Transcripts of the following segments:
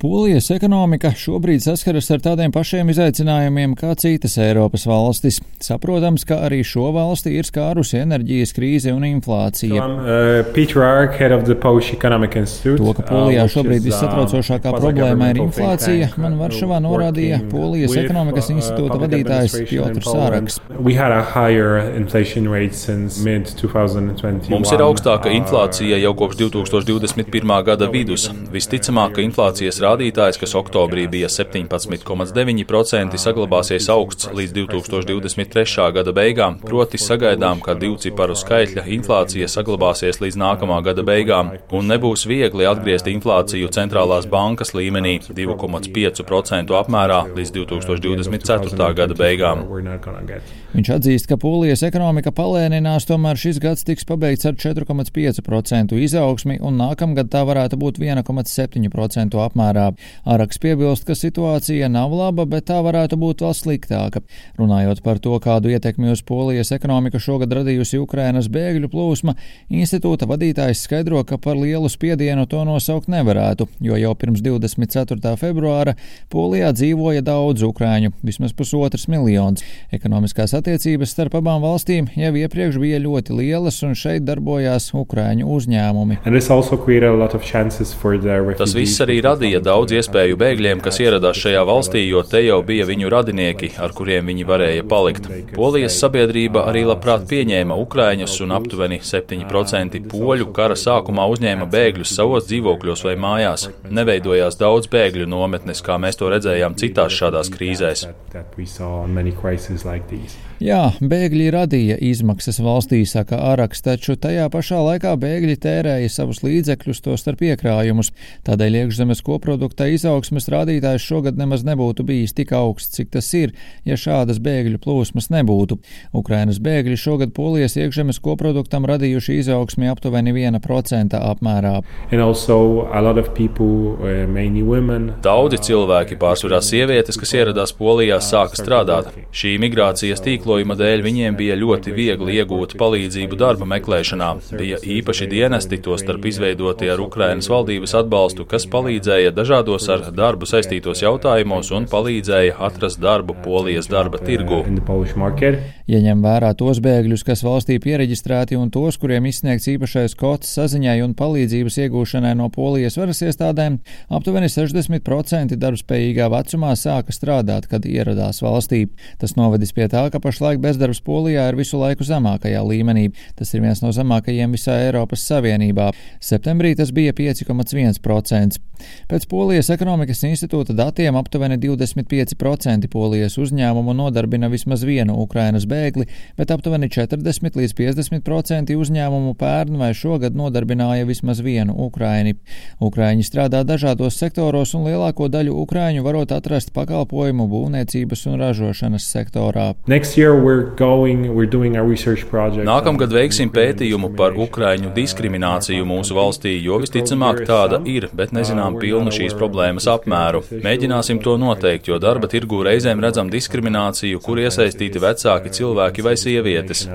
Polijas ekonomika šobrīd saskaras ar tādiem pašiem izaicinājumiem kā citas Eiropas valstis. Saprotams, ka arī šo valsti ir skārusi enerģijas krīze un inflācija. So uh, to, ka Polijā uh, šobrīd uh, vissatraucošākā problēma ir inflācija, man Varšavā norādīja Polijas ekonomikas institūta vadītājs Piotrs Sāraks. Mums ir augstāka inflācija jau kopš 2021. gada vidus. Visticamāk, ka inflācijas rādītājs rādītājs, kas oktobrī bija 17,9%, saglabāsies augsts līdz 2023. gada beigām, proti sagaidām, ka divciparu skaitļa inflācija saglabāsies līdz nākamā gada beigām, un nebūs viegli atgriezt inflāciju centrālās bankas līmenī 2,5% apmērā līdz 2024. gada beigām. Viņš atzīst, ka Polijas ekonomika palēninās, tomēr šis gads tiks pabeigts ar 4,5% izaugsmi, un nākamgad tā varētu būt 1,7% apmērā. Araks piebilst, ka situācija nav laba, bet tā varētu būt vēl sliktāka. Runājot par to, kādu ietekmi uz Polijas ekonomiku šogad radījusi Ukrainas bēgļu plūsma, institūta vadītājs skaidro, ka par lielu spiedienu to nosaukt nevarētu, jo jau pirms 24. februāra Polijā dzīvoja daudz ukrāņu, vismaz pusotrs miljons. Ekonomiskās attiecības starp abām valstīm jau iepriekš bija ļoti lielas, un šeit darbojās Ukrāņu uzņēmumi. Tas viss arī radīja daudz iespēju bēgļiem, kas ieradās šajā valstī, jo te jau bija viņu radinieki, ar kuriem viņi varēja palikt. Polijas sabiedrība arī labprāt pieņēma Ukrāņus, un aptuveni 7% poļu kara sākumā uzņēma bēgļus savos dzīvokļos vai mājās. Neveidojās daudz bēgļu nometnes, kā mēs to redzējām citās šādās krīzēs. Jā, bēgļi radīja izmaksas valstī, saka Araks, taču tajā pašā laikā bēgļi tērēja savus līdzekļus, to starp iekrājumus. Tādēļ iekšzemes koprodukta izaugsmes rādītājs šogad nemaz nebūtu bijis tik augsts, cik tas ir, ja šādas bēgļu plūsmas nebūtu. Ukrainas bēgļi šogad polijas iekšzemes koproduktam radījuši izaugsmi aptuveni 1% apmērā. People, uh, Daudzi cilvēki, pārsvarā sievietes, kas ieradās Polijā, sāka strādāt. Šī migrācijas tīkla apmeklējuma dēļ viņiem bija ļoti viegli iegūt palīdzību darba meklēšanā. Bija īpaši dienesti, tostarp izveidoti ar Ukrainas valdības atbalstu, kas palīdzēja dažādos ar darbu saistītos jautājumos un palīdzēja atrast darbu Polijas darba tirgu. Ja ņem vērā tos bēgļus, kas valstī pieregistrēti un tos, kuriem izsniegts īpašais kods saziņai un palīdzības iegūšanai no Polijas varas iestādēm, aptuveni 60% darbspējīgā vecumā sāka strādāt, kad ieradās valstī. Tas novedis pie tā, ka pašlaik bezdarbs Polijā ir visu laiku zemākajā līmenī. Tas ir viens no zemākajiem visā Eiropas Savienībā. Septembrī tas bija 5,1%. Pēc Polijas ekonomikas institūta datiem aptuveni 25% Polijas uzņēmumu nodarbina vismaz vienu Ukrainas bēgli, bet aptuveni 40 līdz 50% uzņēmumu pērn vai šogad nodarbināja vismaz vienu Ukraini. Ukraiņi strādā dažādos sektoros un lielāko daļu Ukraiņu varot atrast pakalpojumu būvniecības un ražošanas sektorā. Going, Nākamgad veiksim pētījumu par Ukraiņu diskrimināciju mūsu valstī, jo visticamāk tāda ir, bet nezinām pilnu šīs problēmas apmēru. Mēģināsim to noteikt, jo darba tirgū reizēm redzam diskrimināciju, kur iesaistīti vecāki cilvēki vai sievietes.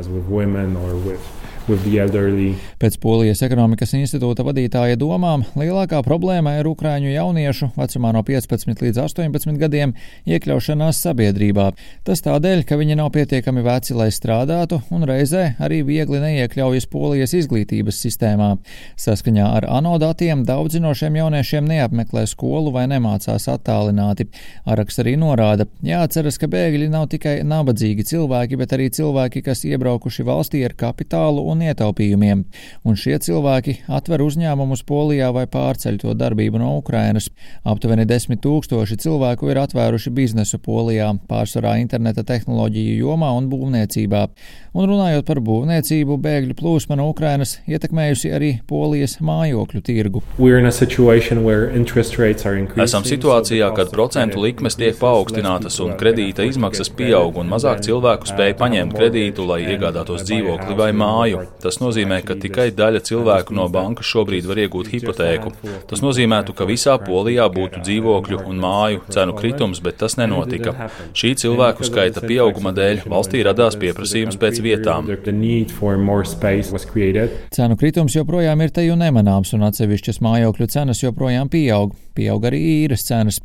Pēc Polijas ekonomikas institūta vadītāja domām, lielākā problēma ir ukrāņu jauniešu vecumā no 15 līdz 18 gadiem iekļaušanās sabiedrībā. Tas tādēļ, ka viņi nav pietiekami veci, lai strādātu, un reizē arī viegli neiekļaujas Polijas izglītības sistēmā. Saskaņā ar ANO datiem daudzi no šiem jauniešiem neapmeklē skolu vai nemācās attālināti. Araks arī norāda, jāatceras, ka bēgļi nav tikai nabadzīgi cilvēki, bet arī cilvēki, kas iebraukuši valstī ar kapitālu un un ietaupījumiem, un šie cilvēki atver uzņēmumus Polijā vai pārceļ to darbību no Ukrainas. Aptuveni desmit tūkstoši cilvēku ir atvēruši biznesu Polijā, pārsvarā interneta tehnoloģiju jomā un būvniecībā. Un runājot par būvniecību, bēgļu plūsma no Ukrainas ietekmējusi arī Polijas mājokļu tirgu. Esam situācijā, kad procentu likmes tiek paaugstinātas un kredīta izmaksas pieaug, un mazāk cilvēku spēj paņemt kredītu, lai iegādātos dzīvokli vai māju. Tas nozīmē, ka tikai daļa cilvēku no bankas šobrīd var iegūt hipotēku. Tas nozīmētu, ka visā Polijā būtu dzīvokļu un māju cenu kritums, bet tas nenotika. Šī cilvēku skaita pieauguma dēļ valstī radās pieprasījums pēc vietām. Cenu kritums joprojām ir te jau nemanāms, un atsevišķas mājokļu cenas joprojām pieaug. pieaug arī īres cenas.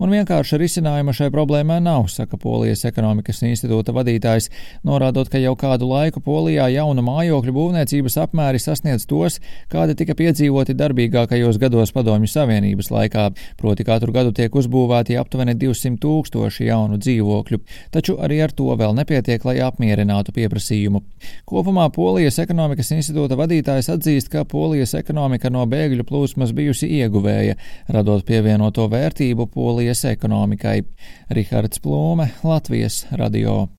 Un vienkārši risinājuma šai problēmai nav, saka Polijas ekonomikas institūta vadītājs, norādot, ka jau kādu laiku Polijā jaunu mājokļu būvniecības apmēri sasniedz tos, kādi tika piedzīvoti darbīgākajos gados Padomju Savienības laikā, proti katru gadu tiek uzbūvēti aptuveni 200 tūkstoši jaunu dzīvokļu, taču arī ar to vēl nepietiek, lai apmierinātu pieprasījumu. Kopumā Polijas ekonomikas institūta vadītājs atzīst, ka Polijas ekonomika no bēgļu plūsmas bijusi ieguvēja, radot pievienoto vērtību Polijas ekonomikai. Rihards Plūme, Latvijas radio.